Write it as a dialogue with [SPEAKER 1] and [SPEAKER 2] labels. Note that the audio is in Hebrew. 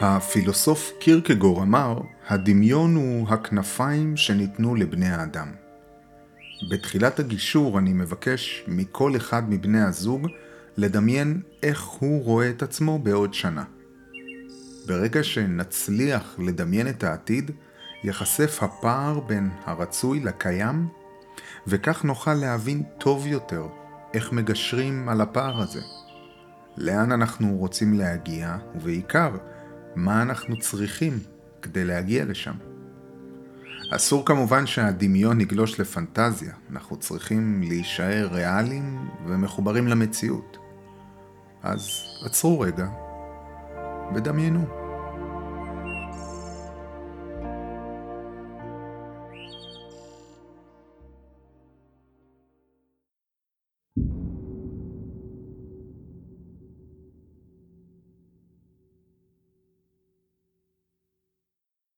[SPEAKER 1] הפילוסוף קירקגור אמר, הדמיון הוא הכנפיים שניתנו לבני האדם. בתחילת הגישור אני מבקש מכל אחד מבני הזוג לדמיין איך הוא רואה את עצמו בעוד שנה. ברגע שנצליח לדמיין את העתיד, ייחשף הפער בין הרצוי לקיים, וכך נוכל להבין טוב יותר איך מגשרים על הפער הזה. לאן אנחנו רוצים להגיע, ובעיקר, מה אנחנו צריכים כדי להגיע לשם. אסור כמובן שהדמיון יגלוש לפנטזיה, אנחנו צריכים להישאר ריאליים ומחוברים למציאות. אז עצרו רגע ודמיינו.